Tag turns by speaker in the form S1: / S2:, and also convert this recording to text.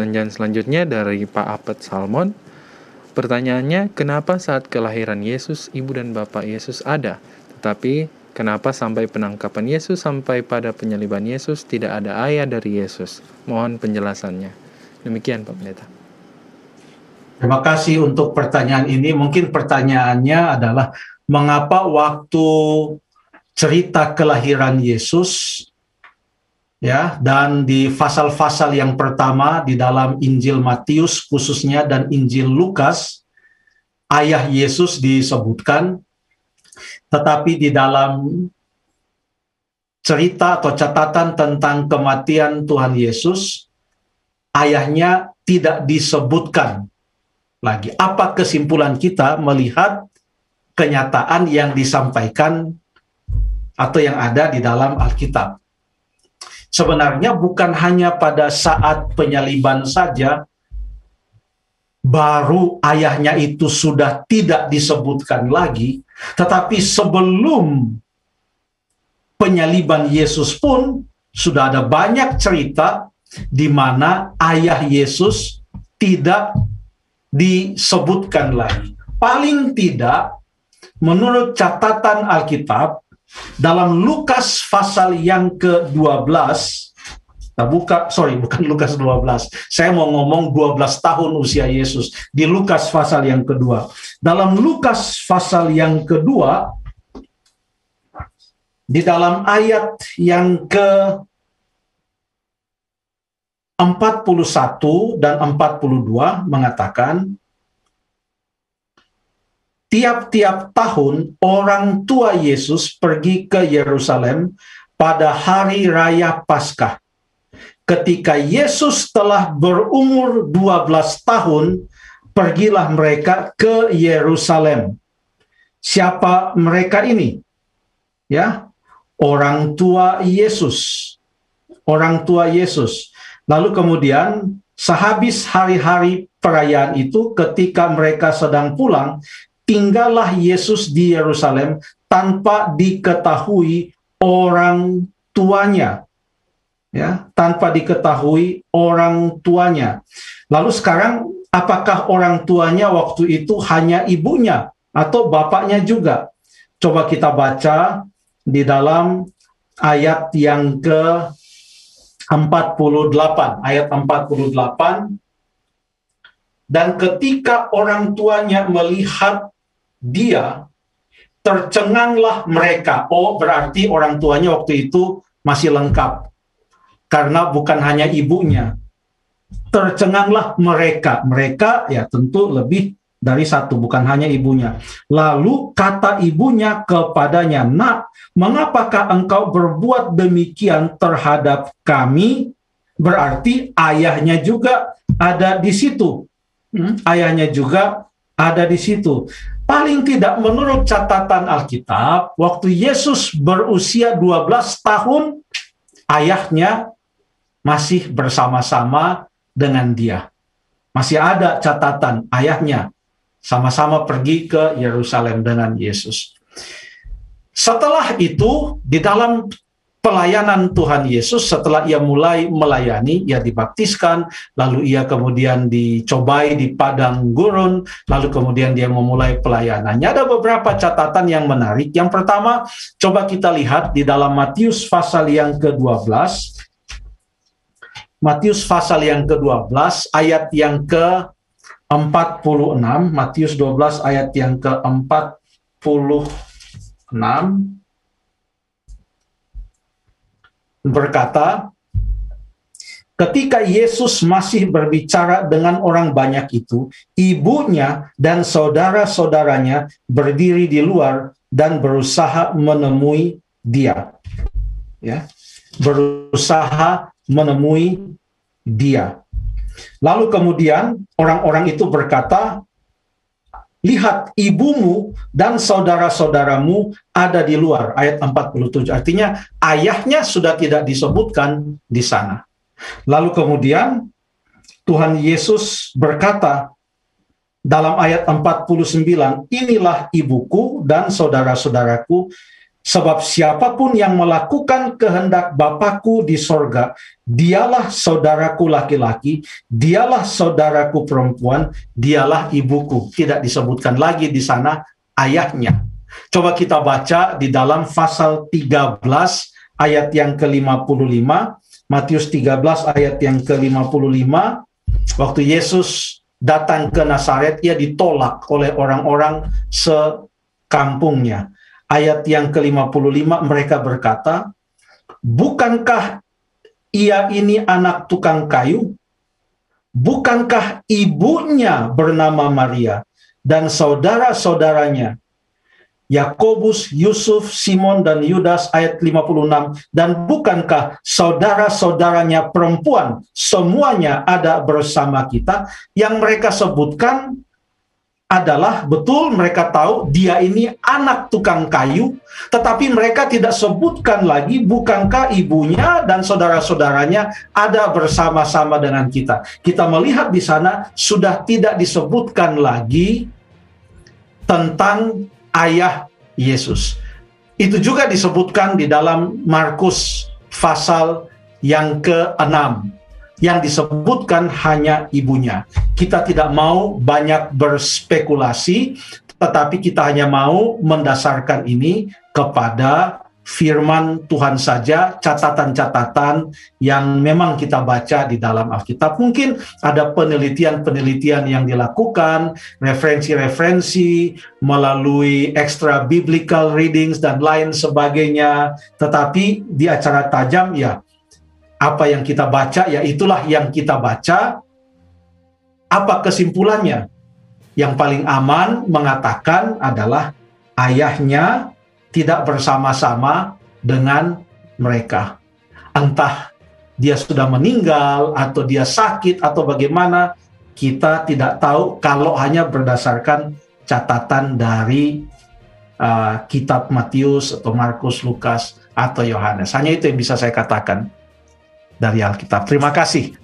S1: Pertanyaan selanjutnya dari Pak Apet Salmon. Pertanyaannya, kenapa saat kelahiran Yesus, ibu dan bapak Yesus ada, tetapi kenapa sampai penangkapan Yesus sampai pada penyaliban Yesus tidak ada ayah dari Yesus? Mohon penjelasannya. Demikian Pak Pendeta.
S2: Terima kasih untuk pertanyaan ini. Mungkin pertanyaannya adalah mengapa waktu cerita kelahiran Yesus ya dan di pasal-pasal yang pertama di dalam Injil Matius khususnya dan Injil Lukas ayah Yesus disebutkan. Tetapi di dalam cerita atau catatan tentang kematian Tuhan Yesus ayahnya tidak disebutkan lagi. Apa kesimpulan kita melihat kenyataan yang disampaikan atau yang ada di dalam Alkitab sebenarnya bukan hanya pada saat penyaliban saja baru ayahnya itu sudah tidak disebutkan lagi, tetapi sebelum penyaliban Yesus pun sudah ada banyak cerita di mana ayah Yesus tidak disebutkan lagi. Paling tidak, menurut catatan Alkitab, dalam Lukas pasal yang ke-12 Nah, buka, sorry, bukan Lukas 12. Saya mau ngomong 12 tahun usia Yesus di Lukas pasal yang kedua. Dalam Lukas pasal yang kedua, di dalam ayat yang ke 41 dan 42 mengatakan, tiap-tiap tahun orang tua Yesus pergi ke Yerusalem pada hari raya Paskah. Ketika Yesus telah berumur 12 tahun, pergilah mereka ke Yerusalem. Siapa mereka ini? Ya, orang tua Yesus. Orang tua Yesus. Lalu kemudian sehabis hari-hari perayaan itu ketika mereka sedang pulang, tinggallah Yesus di Yerusalem tanpa diketahui orang tuanya. Ya, tanpa diketahui orang tuanya. Lalu sekarang apakah orang tuanya waktu itu hanya ibunya atau bapaknya juga? Coba kita baca di dalam ayat yang ke 48, ayat 48 dan ketika orang tuanya melihat dia tercenganglah mereka. Oh, berarti orang tuanya waktu itu masih lengkap. Karena bukan hanya ibunya. Tercenganglah mereka. Mereka ya tentu lebih dari satu, bukan hanya ibunya. Lalu kata ibunya kepadanya, "Nak, mengapakah engkau berbuat demikian terhadap kami?" Berarti ayahnya juga ada di situ. Hmm? Ayahnya juga ada di situ. Paling tidak menurut catatan Alkitab, waktu Yesus berusia 12 tahun, ayahnya masih bersama-sama dengan dia. Masih ada catatan ayahnya sama-sama pergi ke Yerusalem dengan Yesus. Setelah itu, di dalam pelayanan Tuhan Yesus setelah ia mulai melayani, ia dibaptiskan, lalu ia kemudian dicobai di padang gurun, lalu kemudian dia memulai pelayanannya. Ada beberapa catatan yang menarik. Yang pertama, coba kita lihat di dalam Matius pasal yang ke-12. Matius pasal yang ke-12 ayat yang ke-46, Matius 12 ayat yang ke-46 berkata, ketika Yesus masih berbicara dengan orang banyak itu, ibunya dan saudara-saudaranya berdiri di luar dan berusaha menemui dia. Ya, berusaha menemui dia. Lalu kemudian orang-orang itu berkata, lihat ibumu dan saudara-saudaramu ada di luar. Ayat 47. Artinya ayahnya sudah tidak disebutkan di sana. Lalu kemudian Tuhan Yesus berkata dalam ayat 49, inilah ibuku dan saudara-saudaraku, Sebab siapa pun yang melakukan kehendak Bapakku di sorga, dialah saudaraku laki-laki, dialah saudaraku perempuan, dialah ibuku. Tidak disebutkan lagi di sana ayahnya. Coba kita baca di dalam pasal 13 ayat yang ke-55, Matius 13 ayat yang ke-55, waktu Yesus datang ke Nazaret, ia ditolak oleh orang-orang sekampungnya ayat yang ke-55 mereka berkata, Bukankah ia ini anak tukang kayu? Bukankah ibunya bernama Maria dan saudara-saudaranya Yakobus, Yusuf, Simon, dan Yudas ayat 56. Dan bukankah saudara-saudaranya perempuan semuanya ada bersama kita yang mereka sebutkan adalah betul mereka tahu dia ini anak tukang kayu, tetapi mereka tidak sebutkan lagi bukankah ibunya dan saudara-saudaranya ada bersama-sama dengan kita. Kita melihat di sana sudah tidak disebutkan lagi tentang ayah Yesus. Itu juga disebutkan di dalam Markus pasal yang ke-6 yang disebutkan hanya ibunya. Kita tidak mau banyak berspekulasi, tetapi kita hanya mau mendasarkan ini kepada firman Tuhan saja, catatan-catatan yang memang kita baca di dalam Alkitab. Mungkin ada penelitian-penelitian yang dilakukan, referensi-referensi melalui extra biblical readings dan lain sebagainya. Tetapi di acara tajam ya apa yang kita baca, ya itulah yang kita baca. Apa kesimpulannya? Yang paling aman mengatakan adalah ayahnya tidak bersama-sama dengan mereka. Entah dia sudah meninggal atau dia sakit atau bagaimana, kita tidak tahu kalau hanya berdasarkan catatan dari uh, kitab Matius atau Markus, Lukas atau Yohanes. Hanya itu yang bisa saya katakan dari Alkitab. Terima kasih.